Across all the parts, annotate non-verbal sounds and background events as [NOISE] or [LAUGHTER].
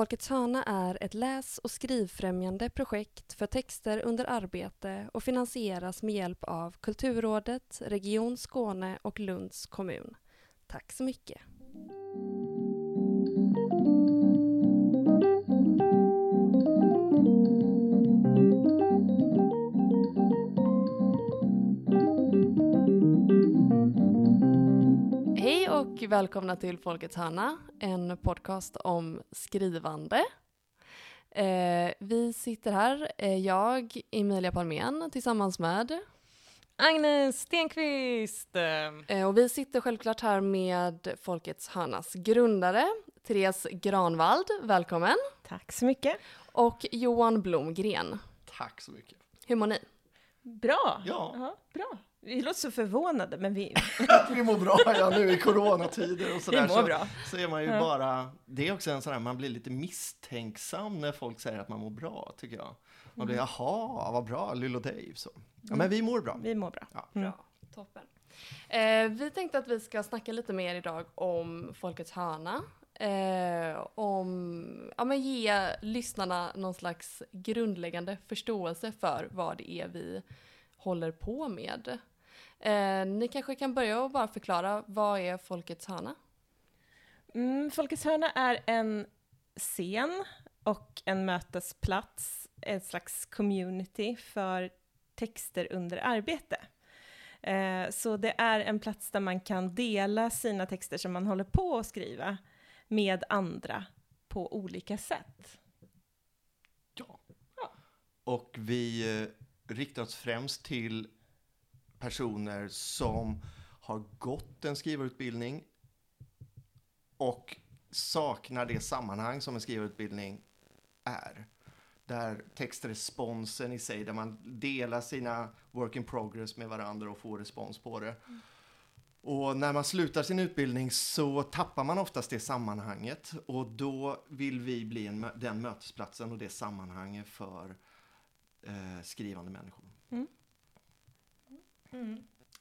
Folkets hörna är ett läs och skrivfrämjande projekt för texter under arbete och finansieras med hjälp av Kulturrådet, Region Skåne och Lunds kommun. Tack så mycket. Och välkomna till Folkets hörna, en podcast om skrivande. Eh, vi sitter här, eh, jag, Emilia Palmén, tillsammans med Agnes Stenqvist! eh, och vi sitter självklart här med Folkets hörnas grundare, Therese Granvald, välkommen, Tack så mycket. och Johan Blomgren. Tack så mycket. Hur mår ni? Bra! Ja. bra. Vi låter så förvånade, men vi, [LAUGHS] vi mår bra ja, nu i coronatider och vi sådär. mår Så, bra. så är man ju Ja. bara, det är också en sån här, man blir lite misstänksam när folk säger att man mår bra, tycker jag. Man blir, jaha, vad bra, Lill och Dave. Så. Ja, men vi mår bra. Vi mår bra. Ja. Mm. Bra, toppen. Eh, vi tänkte att vi ska snacka lite mer idag om Folkets hörna. Eh, om, ja men ge lyssnarna någon slags grundläggande förståelse för vad det är vi håller på med. Eh, ni kanske kan börja och bara förklara, vad är Folkets hörna? Mm, Folkets hörna är en scen och en mötesplats, ett slags community för texter under arbete. Eh, så det är en plats där man kan dela sina texter som man håller på att skriva med andra på olika sätt. Ja. Ja. Och vi eh, riktar oss främst till personer som har gått en skrivarutbildning och saknar det sammanhang som en skrivarutbildning är. Där textresponsen i sig, där man delar sina work in progress med varandra och får respons på det. Och när man slutar sin utbildning så tappar man oftast det sammanhanget och då vill vi bli en, den mötesplatsen och det sammanhanget för eh, skrivande människor.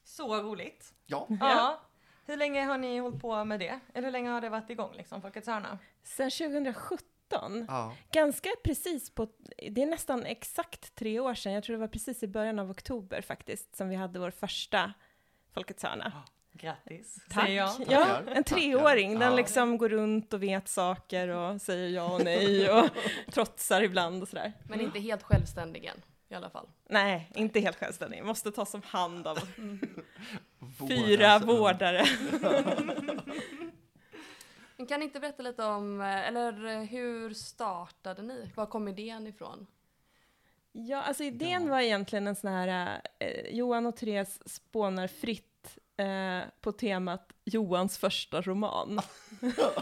Så roligt. Ja, Ja. Hur länge har ni hållit på med det? Eller hur länge har det varit igång, liksom, Folkets hörna? Sen 2017 ja, Ganska precis på, det är nästan exakt tre år sedan, jag tror det var precis i början av oktober faktiskt, som vi hade vår första Folkets hörna. Grattis, Tack! säger jag. Ja, Tackar. en treåring, den liksom går runt och vet saker och säger ja och nej och trotsar ibland och sådär. Men inte helt självständig än, i alla fall. Nej, inte helt självständig, måste tas om hand av [LAUGHS] fyra vårdare. [LAUGHS] Kan ni inte berätta lite om, eh, eller hur startade ni? Var kom idén ifrån? Ja, alltså idén Ja. var egentligen en sån här, eh, Johan och Therese spånar fritt eh, på temat Johans första roman.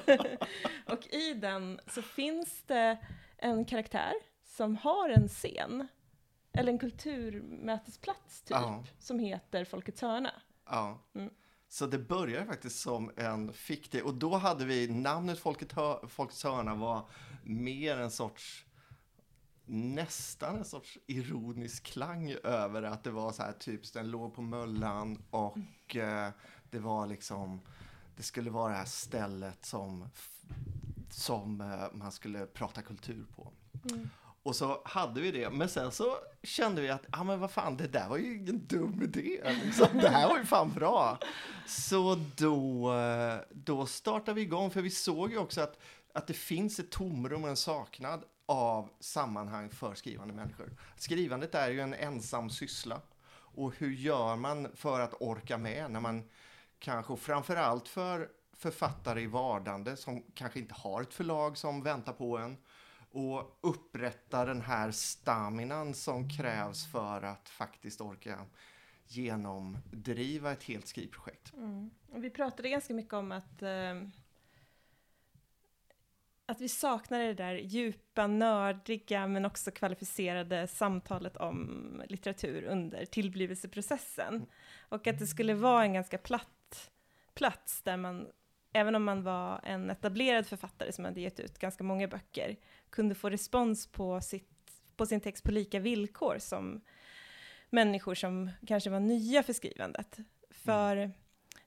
[LAUGHS] och i den så finns det en karaktär som har en scen, eller en kulturmötesplats typ, Ja. som heter Folkets hörna. Ja. Mm. Så det började faktiskt som en fiktiv, och då hade vi namnet Folket Hör, Folkets hörna var mer en sorts nästan en sorts ironisk klang över att det var så här typ den låg på Möllan och eh, det var liksom det skulle vara det här stället som som eh, man skulle prata kultur på. Och så hade vi det, men sen så kände vi att, ja ah, men vad fan, det där var ju ingen dum idé. Liksom. Det här var ju fan bra. Så då, då startade vi igång, för vi såg ju också att, att det finns ett tomrum och en saknad av sammanhang för skrivande människor. Skrivandet är ju en ensam syssla. Och hur gör man för att orka med när man kanske, och framförallt för författare i vardande som kanske inte har ett förlag som väntar på en och upprätta den här staminan som krävs för att faktiskt orka genomdriva ett helt skrivprojekt. Mm. Och vi pratade ganska mycket om att, eh, att vi saknade det där djupa, nördiga men också kvalificerade samtalet om litteratur under tillblivelseprocessen. Och att det skulle vara en ganska platt plats där man, även om man var en etablerad författare som hade gett ut ganska många böcker, kunde få respons på, sitt, på sin text på lika villkor som människor som kanske var nya för skrivandet. För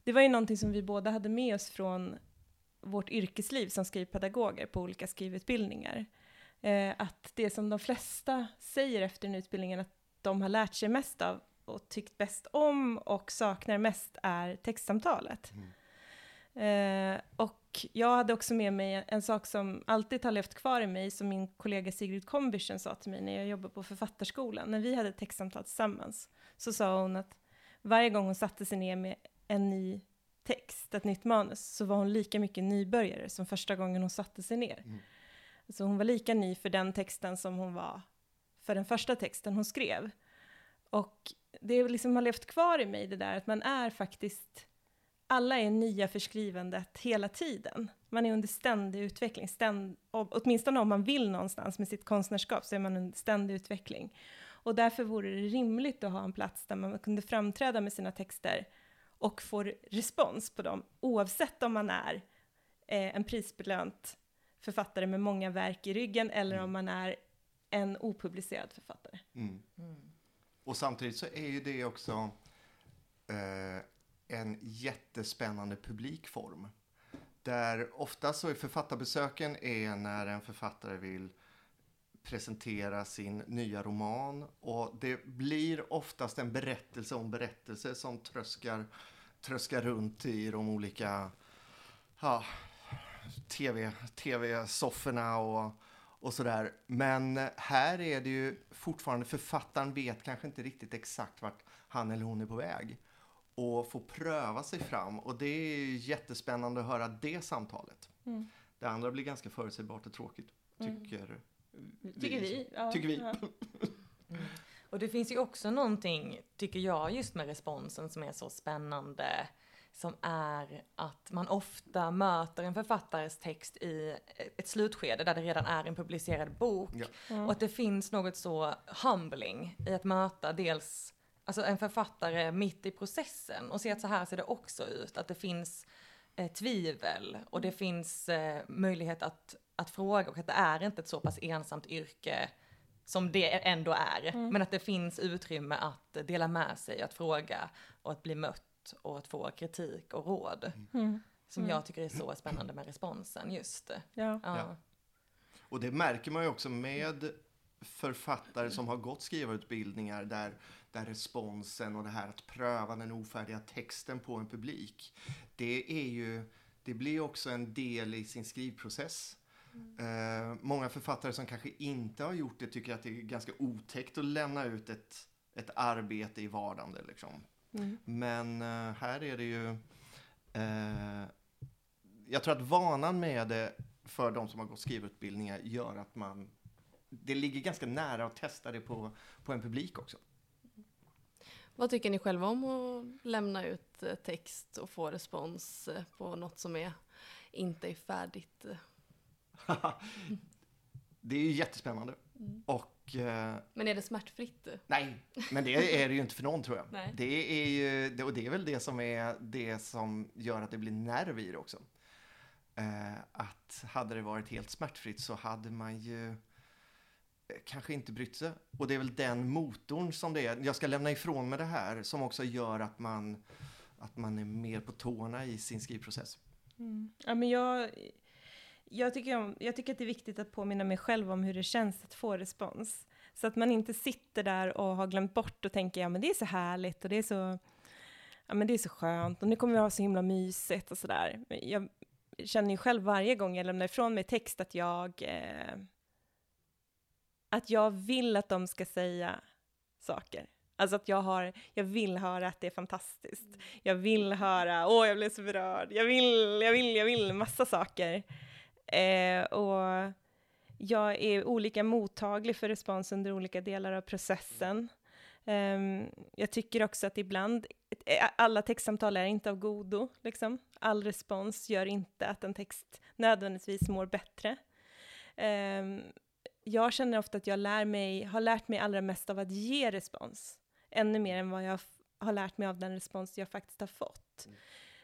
det var ju någonting som vi båda hade med oss från vårt yrkesliv som skrivpedagoger på olika skrivutbildningar. Eh, att det som de flesta säger efter den utbildningen att de har lärt sig mest av och tyckt bäst om och saknar mest är textsamtalet. Eh, och jag hade också med mig en sak som alltid har levt kvar i mig, som min kollega Sigrid Kombischen sa till mig när jag jobbade på Författarskolan. När vi hade textsamtal tillsammans, så sa hon att varje gång hon satte sig ner med en ny text, ett nytt manus, så var hon lika mycket nybörjare som första gången hon satte sig ner. Mm. Så hon var lika ny för den texten som hon var för den första texten hon skrev. Och det liksom har levt kvar i mig det där att man är faktiskt, alla är nya för skrivandet hela tiden. Man är under ständig utveckling, ständ, åtminstone om man vill någonstans med sitt konstnärskap så är man under ständig utveckling. Och därför vore det rimligt att ha en plats där man kunde framträda med sina texter och få respons på dem, oavsett om man är eh, en prisbelönt författare med många verk i ryggen eller Mm. om man är en opublicerad författare. Mm. Och samtidigt så är ju det också eh, en jättespännande publikform. Där ofta så är författarbesöken är när en författare vill presentera sin nya roman och det blir oftast en berättelse om berättelse som tröskar, tröskar runt i de olika ja, TV, tv-sofforna och, och sådär. Men här är det ju fortfarande, författaren vet kanske inte riktigt exakt vart han eller hon är på väg. Och får pröva sig fram och det är ju jättespännande att höra det samtalet. Mm. Det andra blir ganska förutsägbart och tråkigt, Mm. tycker Tycker vi. Ja, Tycker vi. Ja. [LAUGHS] Och det finns ju också någonting, tycker jag, just med responsen som är så spännande. Som är att man ofta möter en författares text i ett slutskede där det redan är en publicerad bok. Ja. Mm. Och att det finns något så humbling i att möta dels alltså en författare mitt i processen och se att så här ser det också ut. Att det finns eh, tvivel och det finns eh, möjlighet att, att fråga och att det är inte ett så pass ensamt yrke som det ändå är. Mm. Men att det finns utrymme att dela med sig, att fråga och att bli mött och att få kritik och råd. Mm. Som Mm. jag tycker är så spännande med responsen, just. Ja. Ja. Ja. Och det märker man ju också med författare som har gått skrivarutbildningar där, där responsen och det här att pröva den ofärdiga texten på en publik. Det är ju, det blir också en del i sin skrivprocess. Eh, många författare som kanske inte har gjort det tycker att det är ganska otäckt att lämna ut ett, ett arbete i vardande. Liksom. Mm. Men eh, här är det ju... Eh, jag tror att vanan med det för de som har gått skrivutbildningar gör att man... Det ligger ganska nära att testa det på, på en publik också. Vad tycker ni själva om att lämna ut eh, text och få respons eh, på något som är inte är färdigt? [LAUGHS] det är ju jättespännande. Och eh, Men är det smärtfritt? nej, men det är det ju inte för någon tror jag. [LAUGHS] Nej. Det är ju, och det är väl det som är det som gör att det blir nerv i det också. Eh, att hade det varit helt smärtfritt så hade man ju kanske inte brytt sig. Och det är väl den motorn som det är. Jag ska lämna ifrån mig det här som också gör att man, att man är mer på tårna i sin skrivprocess. Mm. Ja, men jag, jag, tycker om, jag tycker att det är viktigt att påminna mig själv om hur det känns att få respons. Så att man inte sitter där och har glömt bort och tänker, ja men det är så härligt och det är så, ja men det är så skönt och nu kommer vi ha så himla mysigt och sådär. Jag känner ju själv varje gång jag lämnar ifrån mig text att jag, eh, att jag vill att de ska säga saker. Alltså att jag, har, jag vill höra att det är fantastiskt. Jag vill höra, åh jag blev så berörd, jag vill, jag vill, jag vill, massa saker. Eh, och jag är olika mottaglig för respons under olika delar av processen. Ehm, jag tycker också att ibland, eh, alla textsamtal är inte av godo, liksom. All respons gör inte att en text nödvändigtvis mår bättre. Ehm, jag känner ofta att jag lär mig, har lärt mig allra mest av att ge respons. Ännu mer än vad jag har lärt mig av den respons jag faktiskt har fått.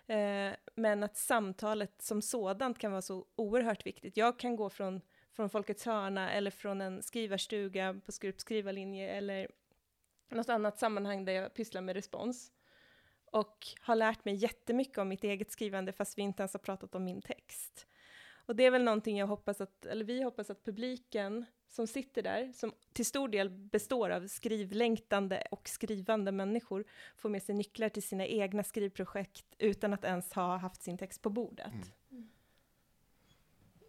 Eh, men att samtalet som sådant kan vara så oerhört viktigt. Jag kan gå från, från Folkets hörna eller från en skrivarstuga på Skurups skrivarlinje eller något annat sammanhang där jag pysslar med respons. och har lärt mig jättemycket om mitt eget skrivande fast vi inte ens har pratat om min text. Och det är väl någonting jag hoppas att, eller vi hoppas att publiken som sitter där, som till stor del består av skrivlängtande och skrivande människor, får med sig nycklar till sina egna skrivprojekt utan att ens ha haft sin text på bordet. Mm.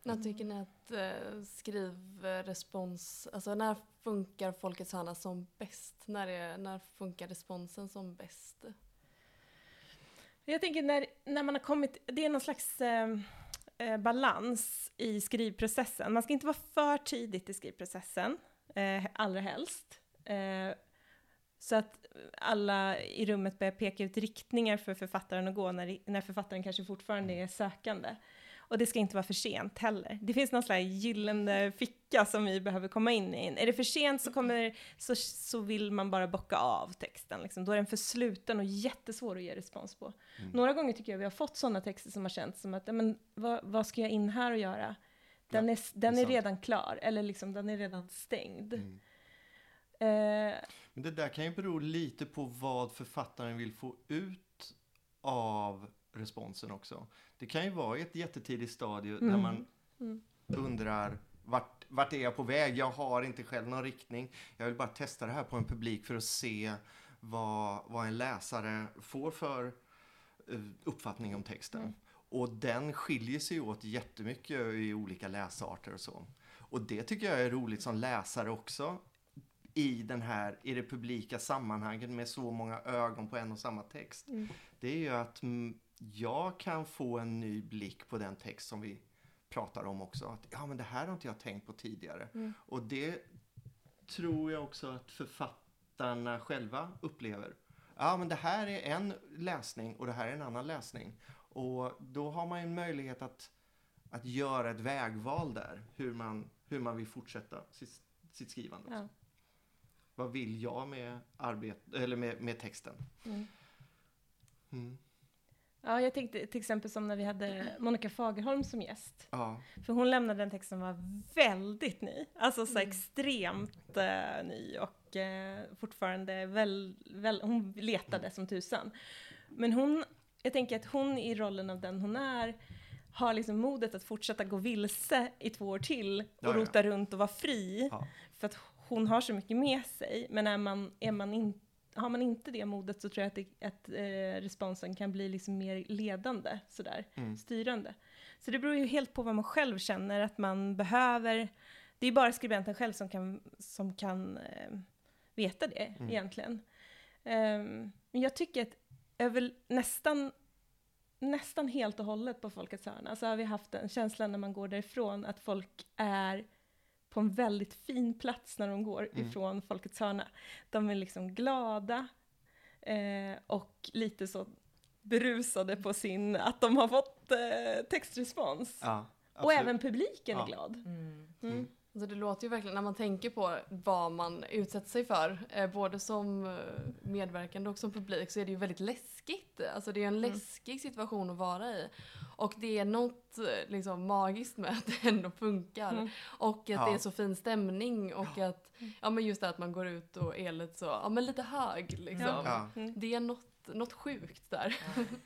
När tycker ni att eh, skrivrespons, alltså när funkar Folkets hörna som bäst? När, är, när funkar responsen som bäst? Jag tänker när, när man har kommit, det är någon slags eh, eh, balans i skrivprocessen. Man ska inte vara för tidigt i skrivprocessen, eh, allra helst. Eh, så att alla i rummet börjar peka ut riktningar för författaren att gå när, när författaren kanske fortfarande är sökande. Och det ska inte vara för sent heller. Det finns någon slags gyllene ficka som vi behöver komma in i. Är det för sent så, kommer, så, så vill man bara bocka av texten. Liksom. Då är den för sluten och jättesvår att ge respons på. Mm. Några gånger tycker jag vi har fått sådana texter som har känts som att, men, vad, vad ska jag in här och göra? Den, Ja, är, den är är redan klar, eller liksom, den är redan stängd. Mm. Eh, Men det där kan ju bero lite på vad författaren vill få ut av responsen också. Det kan ju vara i ett jättetidigt stadie Mm. man Mm. undrar vart, vart är jag på väg? Jag har inte själv någon riktning. Jag vill bara testa det här på en publik för att se vad, vad en läsare får för eh, uppfattning om texten. Mm. Och den skiljer sig åt jättemycket i olika läsarter och så. Och det tycker jag är roligt som läsare också i den här, i det publika sammanhanget med så många ögon på en och samma text. Mm. Det är ju att jag kan få en ny blick på den text som vi pratar om också. Att, ja, men det här har inte jag tänkt på tidigare. Mm. Och det tror jag också att författarna själva upplever. Ja, men det här är en läsning och det här är en annan läsning. Och då har man ju en möjlighet att, att göra ett vägval där. Hur man, hur man vill fortsätta sitt, sitt skrivande. Också. ja. Vad vill jag med, arbet, eller med, med texten? Mm. Mm. Ja, jag tänkte till exempel som när vi hade Monica Fagerholm som gäst. Ja. För hon lämnade en text som var väldigt ny, alltså så Mm. extremt eh, ny och eh, fortfarande väl, väl, hon letade som tusan. Men hon, jag tänker att hon i rollen av den hon är, har liksom modet att fortsätta gå vilse i två år till och Ja, ja. rota runt och vara fri. För att hon har så mycket med sig, men är man, är man in, har man inte det modet så tror jag att, det, att eh, responsen kan bli liksom mer ledande, sådär, Mm. styrande. Så det beror ju helt på vad man själv känner att man behöver. Det är bara skribenten själv som kan, som kan eh, veta det Mm. egentligen. Ehm, men jag tycker att över nästan, nästan helt och hållet på Folkets hörna så har vi haft en känsla när man går därifrån att folk är på en väldigt fin plats när de går Mm. ifrån Folkets hörna. De är liksom glada eh, och lite så berusade på sin, att de har fått eh, textrespons. Ja, och även publiken Ja. är glad. Mm. Mm. Alltså det låter ju verkligen, när man tänker på vad man utsätter sig för, eh, både som eh, medverkande och som publik, så är det ju väldigt läskigt. Alltså det är en Mm. läskig situation att vara i. Och det är något eh, liksom magiskt med [LAUGHS] att det ändå funkar. Mm. Och att Ja. det är så fin stämning och att, ja men just det att man går ut och är lite så, ja men lite hög liksom. Ja. Mm. Det är något, något sjukt där.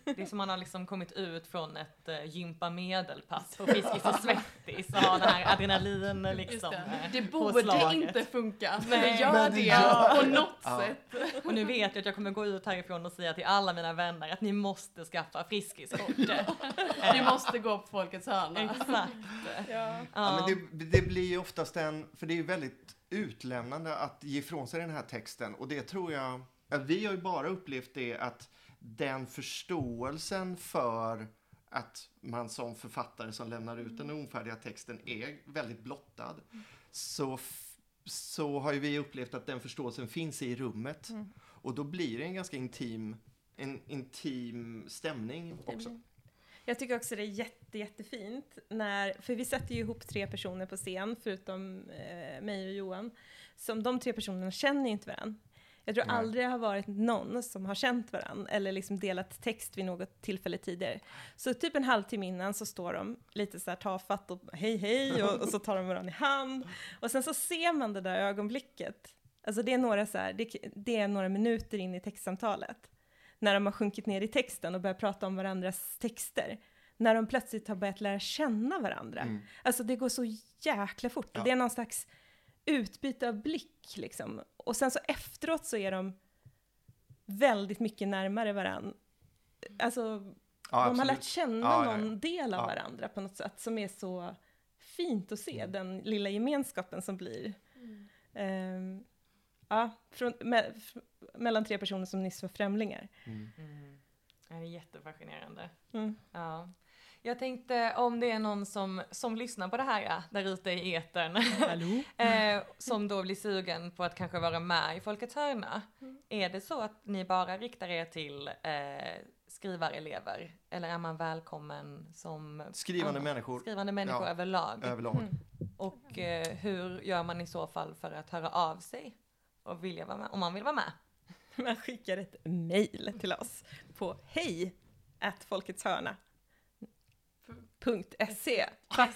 Det är som man har liksom kommit ut från ett uh, gympa medelpass på Friskis och Svettis och har den här adrenalin liksom. det. eh, det på borde slaget. inte funka, men Nej, det gör men det det gör på det. något Ja. sätt. Och nu vet jag att jag kommer gå ut härifrån och säga till alla mina vänner att ni måste skaffa Friskiskortet. Vi måste gå på Folkets hörna. Exakt. Ja. Ja, Ja. men det, det blir ju oftast en, för det är ju väldigt utlämnande att ge ifrån sig den här texten och det tror jag, att vi har ju bara upplevt det att den förståelsen för att man som författare som lämnar ut den ofärdiga texten är väldigt blottad. Så, f- så har ju vi upplevt att den förståelsen finns i rummet. Mm. Och då blir det en ganska intim, en intim stämning också. Jag tycker också det är jätte, jättefint när, för vi sätter ju ihop tre personer på scen, förutom eh, mig och Johan, som de tre personerna känner ju inte varandra. Jag tror Nej. aldrig det har varit någon som har känt varandra eller liksom delat text vid något tillfälle tidigare. Så typ en halvtimme innan så står de lite så här tafatt och hej hej och, och så tar de varandra i hand. Och sen så ser man det där ögonblicket. Alltså det är några så här, det, det är några minuter in i textsamtalet. när de har sjunkit ner i texten och börjat prata om varandras texter. När de plötsligt har börjat lära känna varandra. Mm. Alltså det går så jäkla fort. Ja. Det är någon slags utbyte av blick liksom. Och sen så efteråt så är de väldigt mycket närmare varandra. Alltså Ja, de har lärt känna Ja, ja, ja. någon del av Ja. varandra på något sätt som är så fint att se, Mm. den lilla gemenskapen som blir. Ehm, ja, från, me, f, mellan tre personer som nyss var främlingar. Mm. Mm. Det är jättefascinerande. Mm. Ja. Jag tänkte om det är någon som, som lyssnar på det här där ute i etern, Hallå? [LAUGHS] eh, som då blir sugen på att kanske vara med i Folkets hörna. Är det så att ni bara riktar er till eh, skrivarelever? Eller är man välkommen som Skrivande Ja, människor skrivande människor Ja. överlag? överlag. Mm. Och eh, hur gör man i så fall för att höra av sig? Och vilja vara med, om man vill vara med? Man skickar ett mejl till oss på hej. .se. Tack!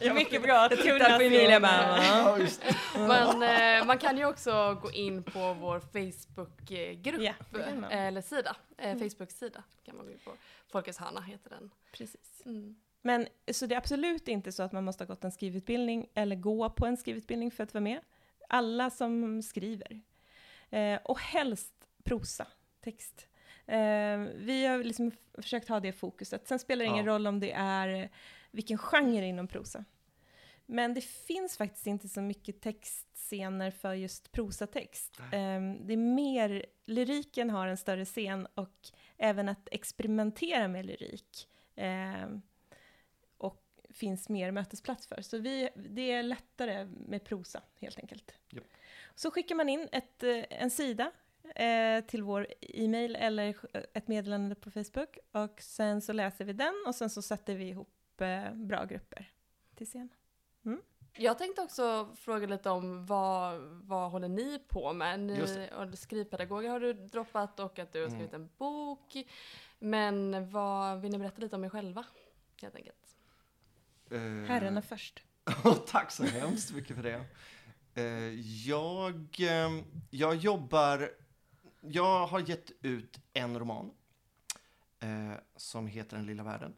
[LAUGHS] Mycket bra. Jag tittar på Emilia bara. Men eh, man kan ju också gå in på vår Facebookgrupp man. eller sida. Eh, Mm. Facebook-sida kan man gå in på. Folkets hörna heter den. Precis. Mm. Men så det är absolut inte så att man måste ha gått en skrivutbildning eller gå på en skrivutbildning för att vara med. Alla som skriver. Eh, och helst prosa, text. Eh, vi har liksom försökt ha det fokuset. Sen spelar det ingen Ja. roll om det är vilken genre inom prosa. Men det finns faktiskt inte så mycket textscener för just prosatext. Eh, det är mer, lyriken har en större scen och även att experimentera med lyrik. Eh, och finns mer mötesplats för. Så vi, det är lättare med prosa helt enkelt. Japp. Så skickar man in ett, eh, en sida eh, till vår e-mail eller ett meddelande på Facebook och sen så läser vi den och sen så sätter vi ihop eh, bra grupper till scen. Jag tänkte också fråga lite om vad, vad håller ni på med? Ni, och skrivpedagoger har du droppat och att du har Mm. skrivit en bok. Men vad vill ni berätta lite om er själva? Helt enkelt. Eh, Herrarna först. [LAUGHS] Och tack så hemskt mycket för det. Eh, Jag, eh, jag jobbar... Jag har gett ut en roman eh, som heter Den lilla världen.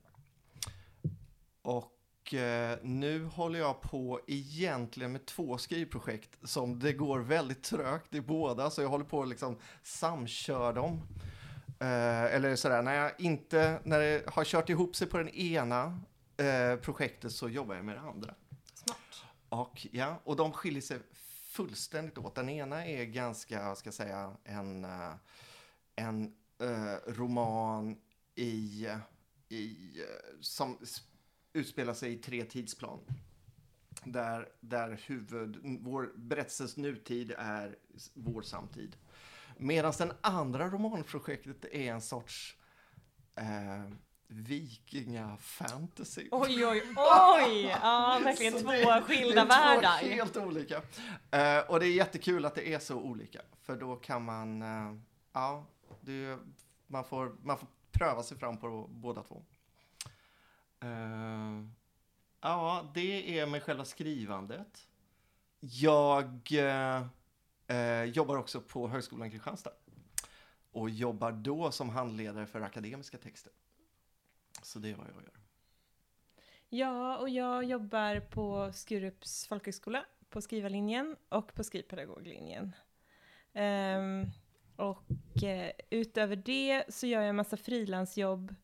Och eh, nu håller jag på egentligen med två skrivprojekt som det går väldigt trögt i båda, så jag håller på att liksom samkör dem. Eh, eller sådär, när jag inte, när det har kört ihop sig på den ena eh, projektet så jobbar jag med det andra. Smart. Och, ja, och de skiljer sig fullständigt åt. Den ena är ganska, ska jag säga, en, eh, en eh, roman i, i, eh, som utspelar sig i tre tidsplan. Där, där huvud, vår berättelses nutid är vår samtid. Medan den andra romanprojektet är en sorts eh, vikingafantasy. Oj, oj, oj! [LAUGHS] Ja, verkligen två det- skilda det är två helt olika. Eh, och det är jättekul att det är så olika. För då kan man, eh, ja, det, man, får, man får pröva sig fram på båda två. Eh, ja, det är med själva skrivandet. Jag jobbar också på Högskolan Kristianstad. Och jobbar då som handledare för akademiska texter. Så det är vad jag gör. Ja, och jag jobbar på Skurups folkhögskola på skrivarlinjen och på skrivpedagoglinjen. Ehm, och eh, utöver det så gör jag en massa frilansjobb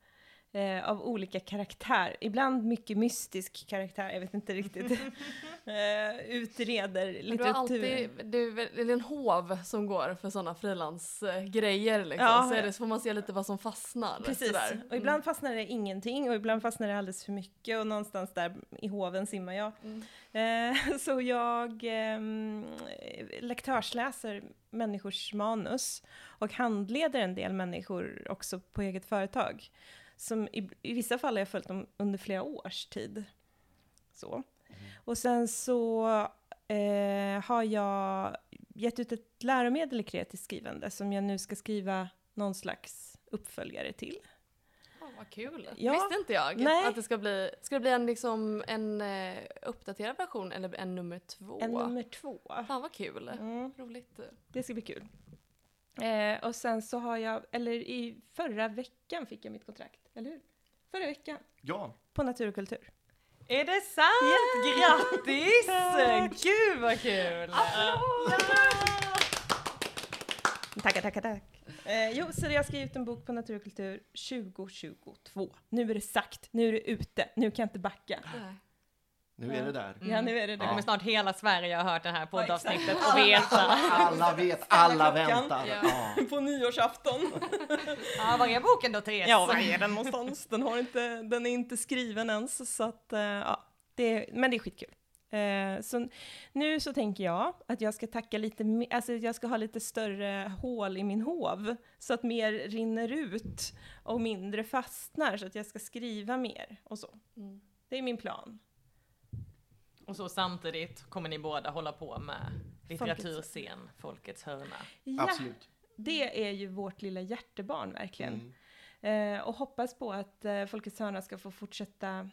eh, av olika karaktär. Ibland mycket mystisk karaktär, jag vet inte riktigt. [LAUGHS] eh, utreder litteratur. Du har alltid, du, det är en hov som går för sådana frilansgrejer liksom. Ja. så, det, så får man se lite vad som fastnar. Precis, sådär. och ibland fastnar det ingenting och ibland fastnar det alldeles för mycket och någonstans där i hoven simmar jag. Mm. Eh, [LAUGHS] så jag eh, lektörsläser människors manus och handleder en del människor också på eget företag. Som i, i vissa fall har jag följt dem under flera års tid. Så. Och sen så eh, har jag gett ut ett läromedel i kreativt skrivande som jag nu ska skriva någon slags uppföljare till. Ja, vad kul. Ja. Visste inte jag Nej. att det ska bli, ska det bli en, liksom, en eh, uppdaterad version eller en nummer två? En nummer två. Fan vad kul. Mm, Roligt. det ska bli kul. Eh, och sen så har jag, eller i förra veckan fick jag mitt kontrakt, eller hur? Förra veckan, Ja, på Natur och kultur. Är det sant? Grattis! Gud vad kul! Tackar, tackar, tack. Eh, jo, så jag ge ut en bok på Natur och kultur 2022. Nu är det sagt, nu är det ute, nu kan jag inte backa. Nej. Nu är det där. Ja, nu är det Det det. kommer snart hela Sverige ha hört det här poddavsnittet och veta. Alla vet, alla väntar. Ja. Ja. På nyårsafton. [LAUGHS] Ja, var är boken då Therese? Ja, var är den någonstans? Den, har inte, den är inte skriven ens, så att, eh, ja, det, men det är skitkul. Eh, så nu så tänker jag att jag ska tacka lite mer, alltså jag ska ha lite större hål i min hov, så att mer rinner ut och mindre fastnar, så att jag ska skriva mer och så. Mm. Det är min plan. Och så samtidigt kommer ni båda hålla på med litteraturscen, Folkets hörna. Ja, Absolut. det är ju vårt lilla hjärtebarn verkligen. Mm. Eh, och hoppas på att eh, Folkets hörna ska få fortsätta,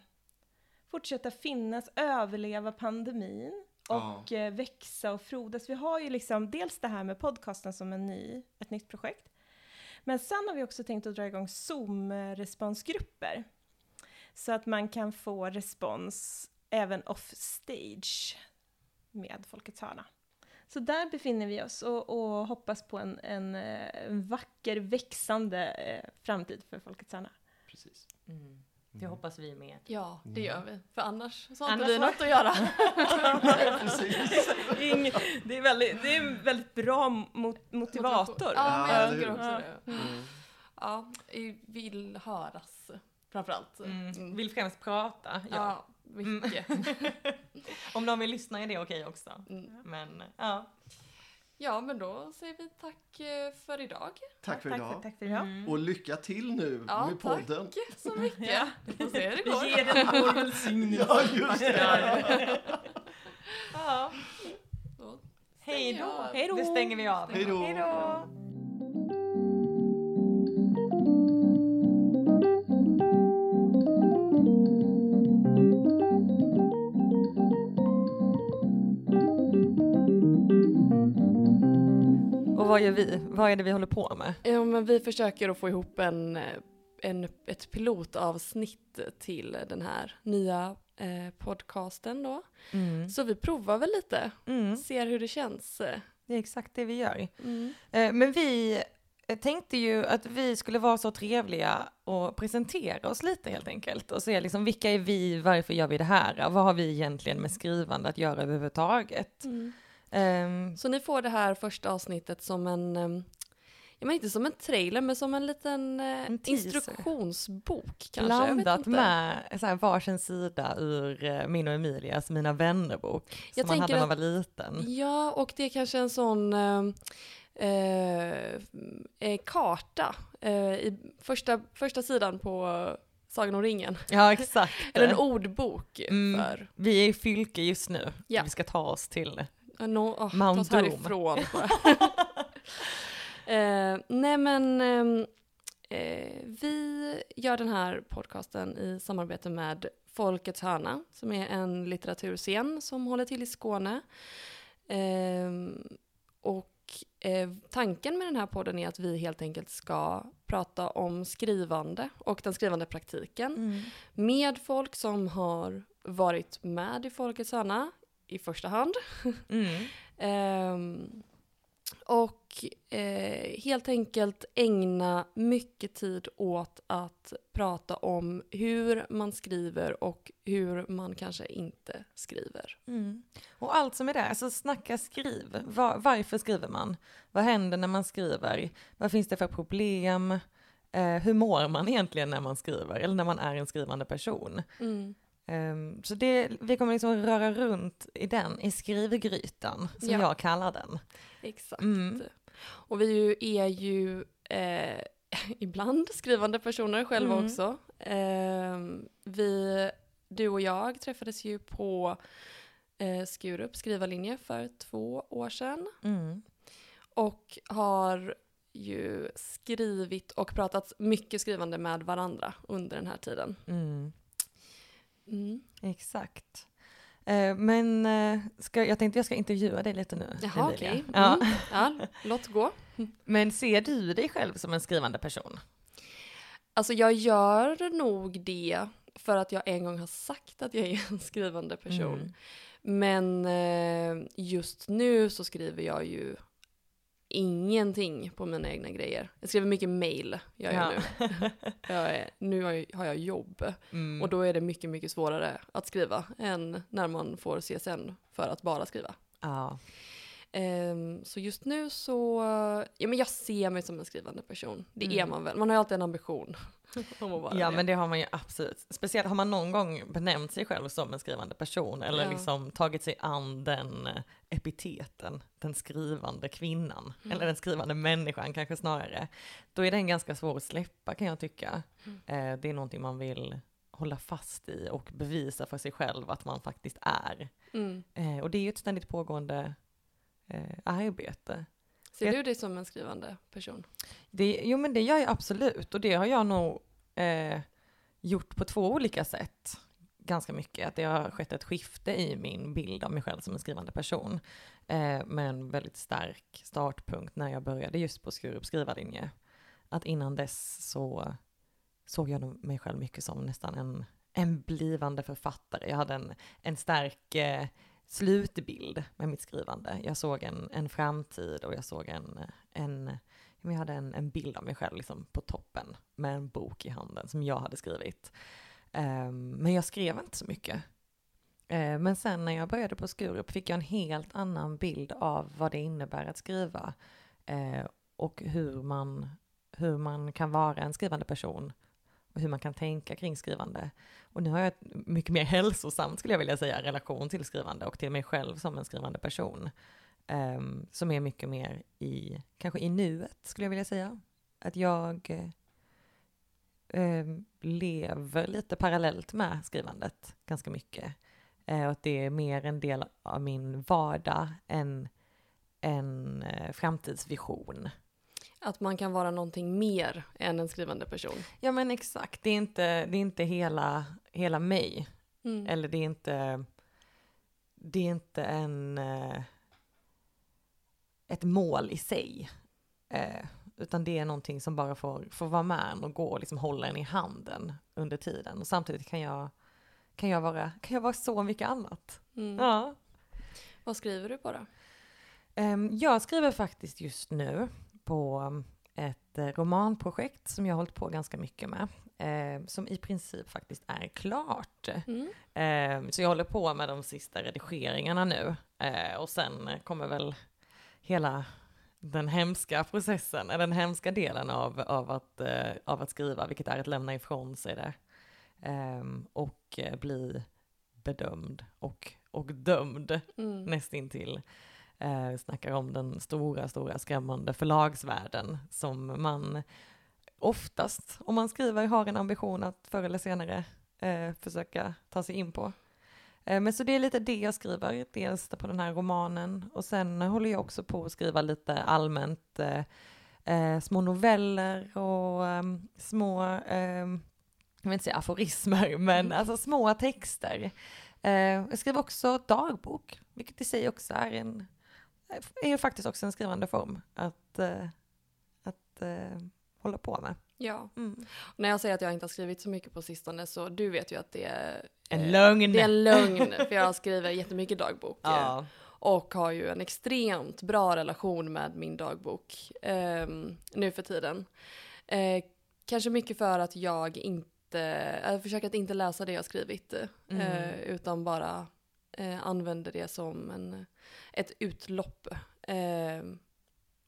fortsätta finnas, överleva pandemin och eh, växa och frodas. Vi har ju liksom dels det här med podcasten som en ny, ett nytt projekt. Men sen har vi också tänkt att dra igång Zoom-responsgrupper. Så att man kan få respons även off stage med Folkets hörna. Så där befinner vi oss och, och hoppas på en, en, eh, en vacker, växande eh, framtid för Folkets hörna. Precis. Mm. Det hoppas vi med. Ja, det gör vi. För annars så har Annars inte vi något att göra. Precis. [LAUGHS] [LAUGHS] Ing, det, är väldigt, det är en väldigt bra mot, motivator. Ja, men Ja, jag tycker också det. Mm. Ja, vi vill höras framförallt. Mm. Vill främst prata, ja. Ja, mycket. [LAUGHS] Om de vill lyssna är det okej också. Mm. Men ja. Ja, men då säger vi tack eh, för idag. Tack för tack, idag. För, tack för idag. Mm. Och lycka till nu Ja, med tack. podden. Så mycket. Ja. Vi får se hur det Vi går. ger den vår välsignelse. Ja, just det. ja. Hej då. Hej då. Det stänger vi av. Hej då. Vad gör vi? Vad är det vi håller på med? Ja, men vi försöker att få ihop en, eh, en, ett pilotavsnitt till den här nya eh, podcasten då. Mm. Så vi provar väl lite, Mm. ser hur det känns. Det är exakt det vi gör. Mm. Eh, Men vi eh, tänkte ju att vi skulle vara så trevliga och presentera oss lite helt enkelt och se liksom vilka är vi, varför gör vi det här, vad har vi egentligen med skrivande att göra överhuvudtaget. Mm. Ehm, Så ni får det här första avsnittet som en, ja men inte som en trailer, men som en liten eh, En instruktionsbok kanske. blandat med så här, varsin sida ur eh, min och Emilias Mina vännerbok som man hade när man var liten. Ja, och det är kanske en sån eh, karta i första, första sidan på Sagan om ringen. Ja, exakt. [LAUGHS] Eller en ordbok Mm. för Vi är i Fylke just nu. Ja. Vi ska ta oss till. No, oh, Mount Doom. härifrån. [LAUGHS] eh, nej men ehm, eh, vi gör den här podcasten i samarbete med Folkets hörna som är en litteraturscen som håller till i Skåne. Ehm, och eh, tanken med den här podden är att vi helt enkelt ska prata om skrivande och den skrivande praktiken med folk som har varit med i Folkets hörna i första hand. Mm. [LAUGHS] Ehm, och eh, helt enkelt ägna mycket tid åt att prata om hur man skriver och hur man kanske inte skriver. Mm. Och allt som är där, alltså snacka skriv. Va- varför skriver man? Vad händer när man skriver? Vad finns det för problem? Eh, hur mår man egentligen när man skriver? Eller när man är en skrivande person? Ehm, så det, vi kommer liksom röra runt i den, i skrivgrytan, som Ja. jag kallar den. Exakt. Mm. Och vi är ju eh, [LAUGHS] ibland skrivande personer själva Mm. också. Ehm, vi, du och jag träffades ju på eh, Skurup skrivarlinje för två år sedan. Mm. Och har ju skrivit och pratat mycket skrivande med varandra under den här tiden. Mm. Mm. Exakt. Eh, men eh, ska, jag tänkte jag ska intervjua dig lite nu. Jaha, okej. Ja. Mm. Ja, låt gå. [LAUGHS] Men ser du dig själv som en skrivande person? Alltså jag gör nog det för att jag en gång har sagt att jag är en skrivande person. Mm. Men eh, just nu så skriver jag ju ingenting på mina egna grejer. Jag skriver mycket mail, gör jag Ja. nu. [LAUGHS] Jag är, nu har jag, har jag jobb Mm. och då är det mycket, mycket svårare att skriva än när man får CSN för att bara skriva. ja. Ehm, så just nu så, ja men jag ser mig som en skrivande person. Det är Mm. man väl, man har ju alltid en ambition [LAUGHS] Ja det. men det har man ju absolut. Speciellt har man någon gång benämnt sig själv som en skrivande person eller Ja. liksom tagit sig an den eh, epiteten, den skrivande kvinnan, Mm. eller den skrivande människan kanske snarare. Då är den ganska svår att släppa kan jag tycka. Mm. Eh, det är någonting man vill hålla fast i och bevisa för sig själv att man faktiskt är. Mm. Eh, och det är ju ett ständigt pågående eh, arbete. Ser Jag- du dig som en skrivande person? Det, jo men det gör jag absolut och det har jag nog eh, gjort på två olika sätt. Ganska mycket, att det har skett ett skifte i min bild av mig själv som en skrivande person. Eh, med en väldigt stark startpunkt när jag började just på Skurups skrivarlinje. Att innan dess så såg jag mig själv mycket som nästan en, en blivande författare. Jag hade en, en stark eh, slutbild med mitt skrivande. Jag såg en, en framtid och jag såg en, en jag hade en, en bild av mig själv liksom på toppen med en bok i handen som jag hade skrivit. Um, men jag skrev inte så mycket. Uh, men sen när jag började på Skurup fick jag en helt annan bild av vad det innebär att skriva. uh, och hur man, hur man kan vara en skrivande person. Och hur man kan tänka kring skrivande. Och nu har jag ett mycket mer hälsosamt, skulle jag vilja säga, relation till skrivande och till mig själv som en skrivande person. Um, som är mycket mer i, kanske i nuet skulle jag vilja säga. Att jag um, lever lite parallellt med skrivandet ganska mycket. Uh, och att det är mer en del av min vardag än en uh, framtidsvision. Att man kan vara någonting mer än en skrivande person. Ja men exakt, det är inte, det är inte hela, hela mig. Mm. Eller det är inte, det är inte en, eh, ett mål i sig. Eh, utan det är någonting som bara får, får vara med en och gå och liksom hålla en i handen under tiden. Och samtidigt kan jag, kan jag, vara, kan jag vara så mycket annat. Mm. Ja. Vad skriver du på då? Ehm, Jag skriver faktiskt just nu på ett eh, romanprojekt som jag har hållit på ganska mycket med. eh, Som i princip faktiskt är klart. Mm. Eh, Så jag håller på med de sista redigeringarna nu. Eh, Och sen kommer väl hela den hemska processen, eller den hemska delen av, av, att, eh, av att skriva, vilket är att lämna ifrån sig det. Ehm, Och eh, bli bedömd och, och dömd Mm. nästintill. Eh, snackar om den stora, stora skrämmande förlagsvärlden som man oftast, om man skriver, har en ambition att förr eller senare eh, försöka ta sig in på. Eh, men så det är lite det jag skriver, dels på den här romanen och sen håller jag också på att skriva lite allmänt eh, eh, små noveller och ehm, små, ehm, jag vill inte säga aforismer, [LAUGHS] men alltså små texter. Eh, jag skriver också dagbok, vilket i sig också är en, är ju faktiskt också en skrivande form att, eh, att eh, hålla på med. Ja. Mm. När jag säger att jag inte har skrivit så mycket på sistone så du vet ju att det är En eh, lögn! Det är en lögn, för jag skriver jättemycket dagbok. Ja. Och har ju en extremt bra relation med min dagbok eh, nu för tiden. Eh, kanske mycket för att jag inte, jag försöker att inte läsa det jag skrivit. eh, Mm. utan bara eh, använder det som en, ett utlopp. Eh,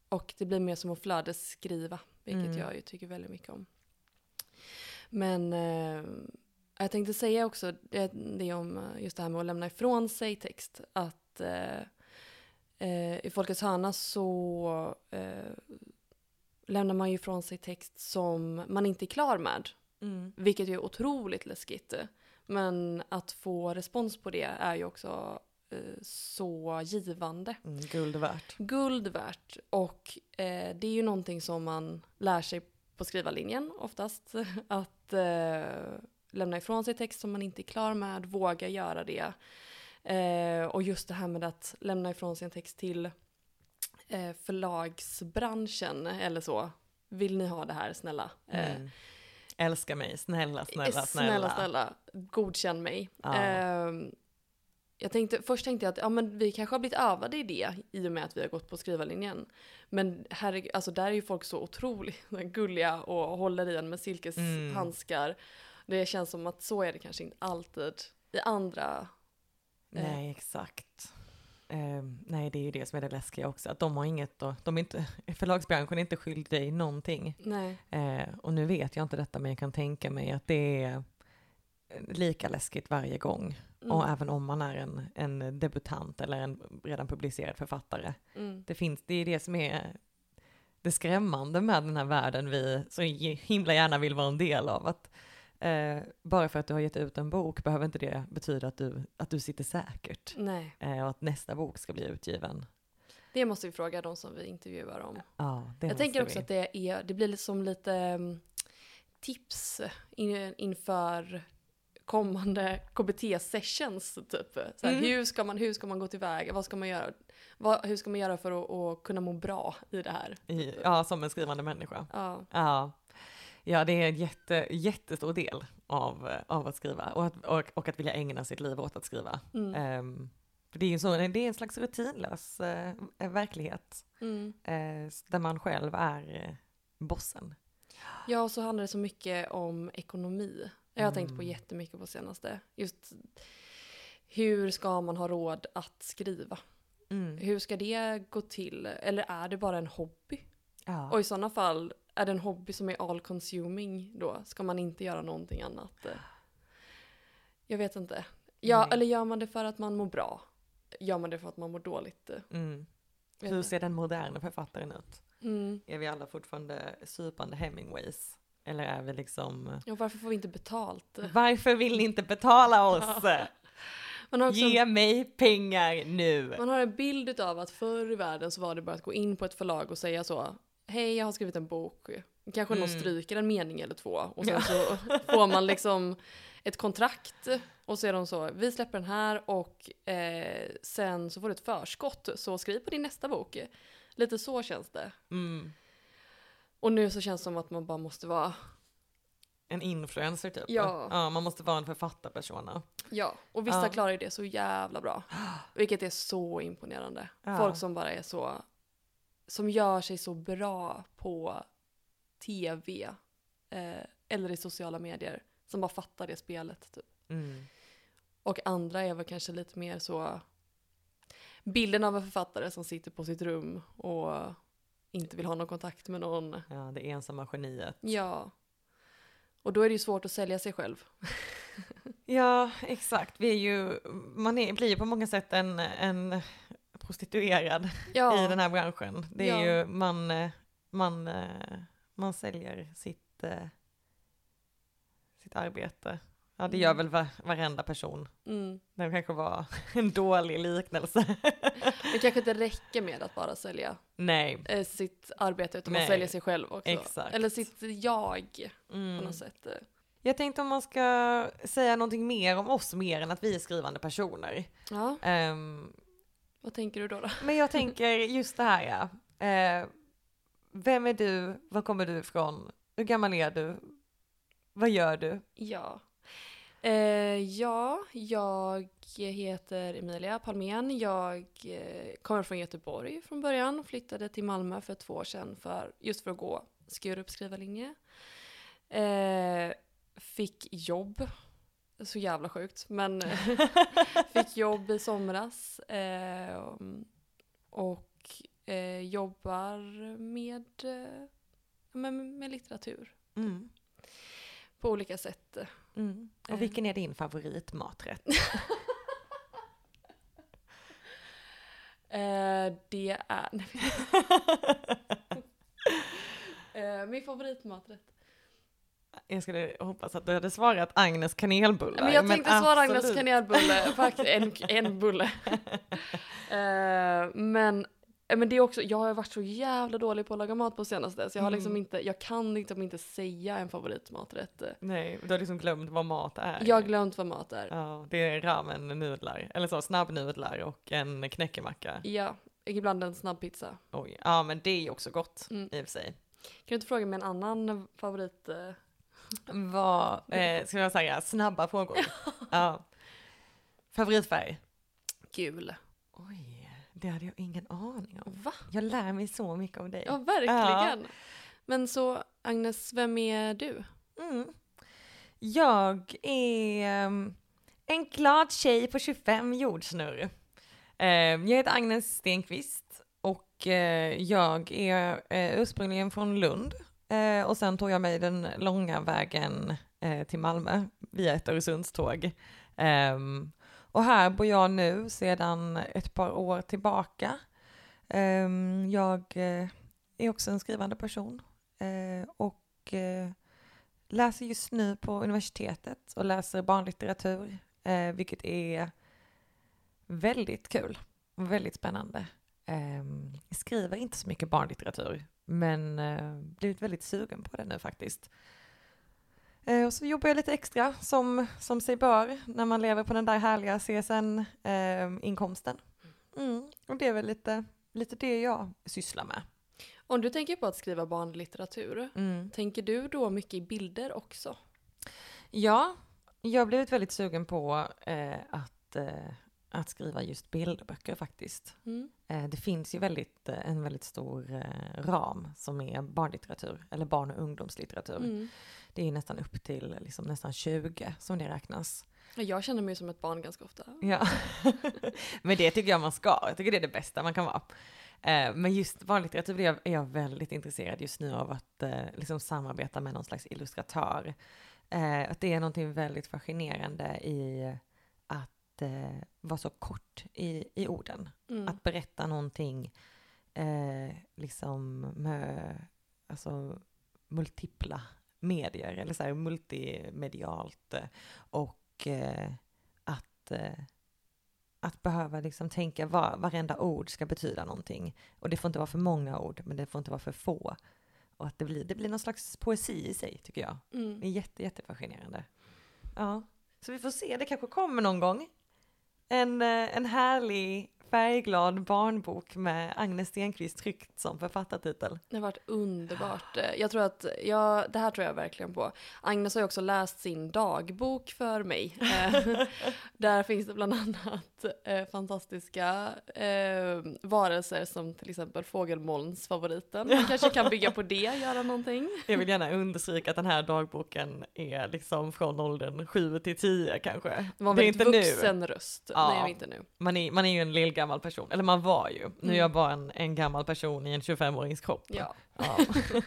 och det blir mer som att flödesskriva, vilket Mm. jag ju tycker väldigt mycket om. Men eh, jag tänkte säga också det, det om just det här med att lämna ifrån sig text. Att eh, eh, i Folkets hörna så eh, lämnar man ju ifrån sig text som man inte är klar med. Mm. Vilket är otroligt läskigt. Men att få respons på det är ju också eh, så givande. Mm, guld värt. Guld värt. Och eh, det är ju någonting som man lär sig på skrivarlinjen oftast. [LAUGHS] Att eh, lämna ifrån sig text som man inte är klar med, våga göra det. Eh, och just det här med att lämna ifrån sig en text till eh, förlagsbranschen eller så. Vill ni ha det här, snälla? Mm. Älska mig, snälla, snälla, Eh, snälla. snälla, snälla, godkänn mig. Ja. Ehm, jag tänkte, först tänkte jag att ja, men vi kanske har blivit övade i det i och med att vi har gått på skrivarlinjen. Men herregud, alltså där är ju folk så otroligt [LAUGHS] gulliga och håller i en med silkeshandskar. Det känns som att så är det kanske inte alltid i andra. Nej, exakt. Ehm, nej, det är ju det som är det läskiga också, att de har inget och de är inte, [LAUGHS] förlagsbranschen är inte skyldig dig någonting. Eh, och nu vet jag inte detta, men jag kan tänka mig att det är lika läskigt varje gång. Mm. Och även om man är en, en debutant eller en redan publicerad författare. Mm. Det, finns, det är det som är det skrämmande med den här världen vi så himla gärna vill vara en del av. Att, eh, bara för att du har gett ut en bok behöver inte det betyda att du, att du sitter säkert. Nej, Eh, och att nästa bok ska bli utgiven. det måste vi fråga de som vi intervjuar om. Ja, Jag tänker också vi. att det, är, det blir liksom lite mm, tips in, inför kommande KBT-sessions typ. Så här, Mm. hur, ska man, hur ska man gå tillväga? Vad ska man göra? Vad, hur ska man göra för att, att kunna må bra i det här? I, ja, som en skrivande människa. Ja, Ja, ja det är en jätte, jättestor del av, eh, av att skriva och att, och, och att vilja ägna sitt liv åt att skriva. mm, Ehm, för det är ju så, det är en slags rutinlös eh, verklighet mm. eh, där man själv är bossen. ja, och så handlar det så mycket om ekonomi. Jag har tänkt på Mm. jättemycket på senaste. Just hur ska man ha råd att skriva? Mm. Hur ska det gå till? Eller är det bara en hobby? Ja. Och i sådana fall, är det en hobby som är all consuming då? Ska man inte göra någonting annat? Jag vet inte. Ja, Nej. eller gör man det för att man mår bra? Gör man det för att man mår dåligt? Mm. Hur ser den moderna författaren ut? Mm. Är vi alla fortfarande supande Hemingways? Eller är vi liksom, Ja, varför får vi inte betalt? varför vill ni inte betala [LAUGHS] oss? Ge mig pengar nu! man har en bild av att förr i världen så var det bara att gå in på ett förlag och säga så. Hej, jag har skrivit en bok. Kanske någon Mm. stryker en mening eller två. Och sen så får man liksom ett kontrakt. Och så är de så, vi släpper den här och eh, sen så får du ett förskott. Så skriv på din nästa bok. Lite så känns det. Mm. Och nu så känns det som att man bara måste vara, En influencer typ. Ja. ja, man måste vara en författarpersona. ja. Och vissa Ja. klarar ju det så jävla bra. [GASPS] Vilket är så imponerande. Ja. Folk som bara är så, som gör sig så bra på tv eh, eller i sociala medier. Som bara fattar det spelet typ. Mm. Och andra är väl kanske lite mer så bilden av en författare som sitter på sitt rum och inte vill ha någon kontakt med någon. Ja, det ensamma geniet. Ja. Och då är det ju svårt att sälja sig själv. Ja, exakt. Vi är ju, man är, blir ju på många sätt en, en prostituerad [LAUGHS] Ja, i den här branschen. Det är Ja. ju, man, eh, man, eh, man säljer sitt, eh, sitt arbete. Ja, det gör Mm. väl va, varenda person. mm. Det kanske var [LAUGHS] en dålig liknelse. [LAUGHS] det kanske inte räcker med att bara sälja Nej. sitt arbete utan man Nej. säljer sig själv också. Exakt. Eller sitt jag på Mm. något sätt. Jag tänkte om man ska säga någonting mer om oss mer än att vi är skrivande personer. Ja, Ehm, vad tänker du då? då? men jag tänker just det här ja. Eh, vem är du? Var kommer du ifrån? Hur gammal är du? Vad gör du? Ja. Eh, ja, jag heter Emilia Palmén. Jag eh, kommer från Göteborg från början flyttade till Malmö för två år sedan för, just för att gå Skurup skrivarlinje. Eh, fick jobb, så jävla sjukt, men [LAUGHS] [LAUGHS] fick jobb i somras. Eh, och eh, jobbar med, eh, med, med litteratur Mm. på olika sätt. Mm. Eh. Och vilken är din favoritmaträtt? [LAUGHS] Eh, det är... Eh, min favoritmaträtt. Jag skulle hoppas att du hade svarat Agnes kanelbullar. Men jag tänkte svara Agnes kanelbulle, [LAUGHS] faktiskt en, en bulle. [LAUGHS] Eh, men Eh, Men det är också, jag har varit så jävla dålig på att laga mat på senaste så jag har liksom Mm. inte, jag kan liksom inte säga en favoritmaträtt. Nej, du har liksom glömt vad mat är. Jag har glömt vad mat är. Ja, det är ramen-nudlar, eller så snabbnudlar och en knäckemacka. Ja, ibland en snabbpizza. Oj, ja men det är också gott Mm. i och för sig. Kan du inte fråga mig en annan favorit? Vad, eh, ska jag säga, snabba frågor? ja. Favoritfärg? Gul. Oj, det hade jag ingen aning om. Va? Jag lär mig så mycket om dig. Ja, verkligen. Men så Agnes, vem är du? Mm. Jag är um, en glad tjej på 25 jordsnurr. Um, jag heter Agnes Stenqvist och eh, jag är eh, ursprungligen från Lund. Eh, och sen tog jag mig den långa vägen eh, till Malmö via ett Öresundståg. Eh, och här bor jag nu sedan ett par år tillbaka. Ehm, jag eh, är också en skrivande person eh, och eh, läser just nu på universitetet och läser barnlitteratur, eh, vilket är väldigt kul och väldigt spännande. Ehm, jag skriver inte så mycket barnlitteratur, men eh, blivit väldigt sugen på det nu faktiskt. Eh, och så jobbar jag lite extra som, som sig bör när man lever på den där härliga CSN-inkomsten. Mm, och det är väl lite, lite det jag sysslar med. Om du tänker på att skriva barnlitteratur, Mm. tänker du då mycket i bilder också? Ja, jag har blivit väldigt sugen på eh, att, att skriva just bilderböcker faktiskt. Mm. Eh, det finns ju väldigt, eh, en väldigt stor eh, ram som är barnlitteratur, eller barn och ungdomslitteratur. Mm. Det är nästan upp till liksom, nästan 20 som det räknas. Jag känner mig som ett barn ganska ofta. Ja, [LAUGHS] men det tycker jag man ska. Jag tycker det är det bästa man kan vara. Men just barnlitteratur är jag, väldigt intresserad just nu av att liksom samarbeta med någon slags illustratör. Att det är någonting väldigt fascinerande i att eh, vara så kort i, i orden. Mm. Att berätta någonting eh, liksom med alltså, multipla medier eller så här multimedialt eh, och eh, att, eh, att behöva liksom tänka var, varenda ord ska betyda någonting. Och det får inte vara för många ord, men det får inte vara för få. Och att det blir, det blir någon slags poesi i sig, tycker jag. Det är Mm. jätte, jättefascinerande. Ja, så vi får se, det kanske kommer någon gång. En, eh, en härlig färgglad barnbok med Agnes Stenqvist tryckt som författartitel. Det har varit underbart. Jag tror att, ja, det här tror jag verkligen på. Agnes har ju också läst sin dagbok för mig. [LAUGHS] Där finns det bland annat eh, fantastiska eh, varelser som till exempel fågelmolnsfavoriten. Man kanske kan bygga på det, göra någonting. Jag vill gärna understryka att den här dagboken är liksom från åldern 7 till 10 kanske. Det var en väldigt vuxen nu. röst. Ja. Det är inte nu. Man är, man är ju en lillgammal person, eller man var ju. Nu är Mm. jag bara en, en gammal person i en 25-årings kropp. Ja. Ja. [LAUGHS]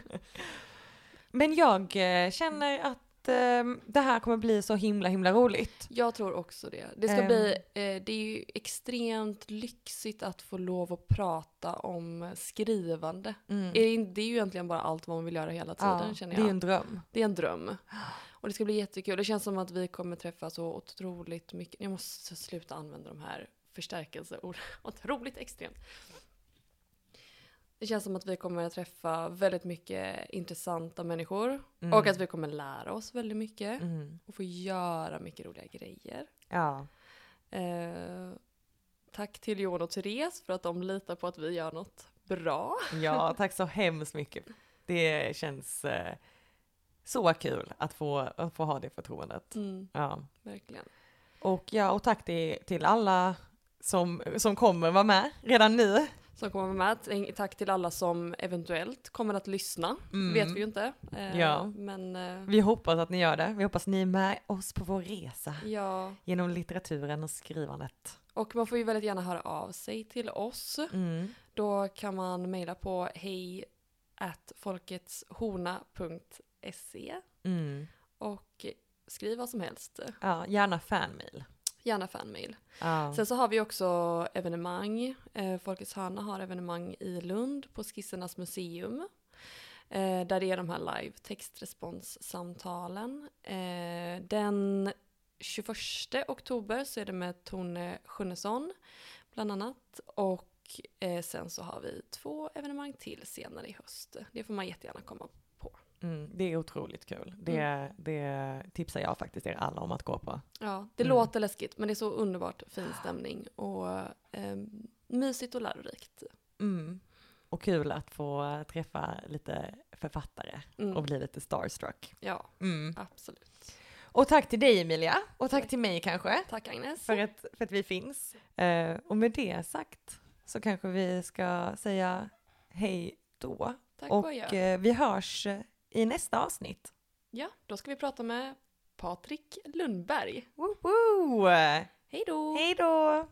Men jag eh, känner att eh, det här kommer bli så himla himla roligt. Jag tror också det. Det ska Ehm. bli, eh, det är ju extremt lyxigt att få lov att prata om skrivande. Mm. Det är- ju egentligen bara allt vad man vill göra hela tiden Ja, känner det är jag. en dröm. Det är en dröm. Och det ska bli jättekul. Det känns som att vi kommer träffa så otroligt mycket. Jag måste sluta använda de här förstärkelseorden. [LAUGHS] Otroligt extremt. Det känns som att vi kommer att träffa väldigt mycket intressanta människor. Mm. Och att vi kommer lära oss väldigt mycket. Mm. Och få göra mycket roliga grejer. Ja. Eh, tack till Jon och Therese för att de litar på att vi gör något bra. [LAUGHS] ja, tack så hemskt mycket. Det känns eh, så kul att få, att få ha det förtroendet. Mm, Ja. verkligen. Och ja, och tack till, till alla som, som kommer vara med redan nu. Som kommer med. Tänk- Tack till alla som eventuellt kommer att lyssna. Mm. vet vi ju inte. Eh, Ja. Men eh, Vi hoppas att ni gör det. Vi hoppas ni är med oss på vår resa ja, genom litteraturen och skrivandet. och man får ju väldigt gärna höra av sig till oss. Mm. Då kan man mejla på hej folketshorna.se Mm. och skriv vad som helst. Ja, gärna fanmail. Gärna fanmail. Ja. Sen så har vi också evenemang. Eh, Folkets hörna har evenemang i Lund på Skissernas museum. Eh, där det är de här live textresponssamtalen. Eh, den 21 oktober så är det med Tone Schunnesson bland annat. Och eh, sen så har vi två evenemang till senare i höst. Det får man jättegärna komma. Mm, det är otroligt kul. Det, det tipsar jag faktiskt er alla om att gå på. Ja, det Mm. låter läskigt men det är så underbart fin stämning och eh, mysigt och lärorikt. Mm. Och kul att få träffa lite författare Mm. och bli lite starstruck. Ja, Mm. absolut. Och tack till dig Emilia, och tack till mig kanske, Tack Agnes. för att, för att vi finns. Eh, och med det sagt så kanske vi ska säga hej då. Tack och och eh, vi hörs i nästa avsnitt. Ja, då ska vi prata med Patrik Lundberg. Woo. Hej då! Hej då!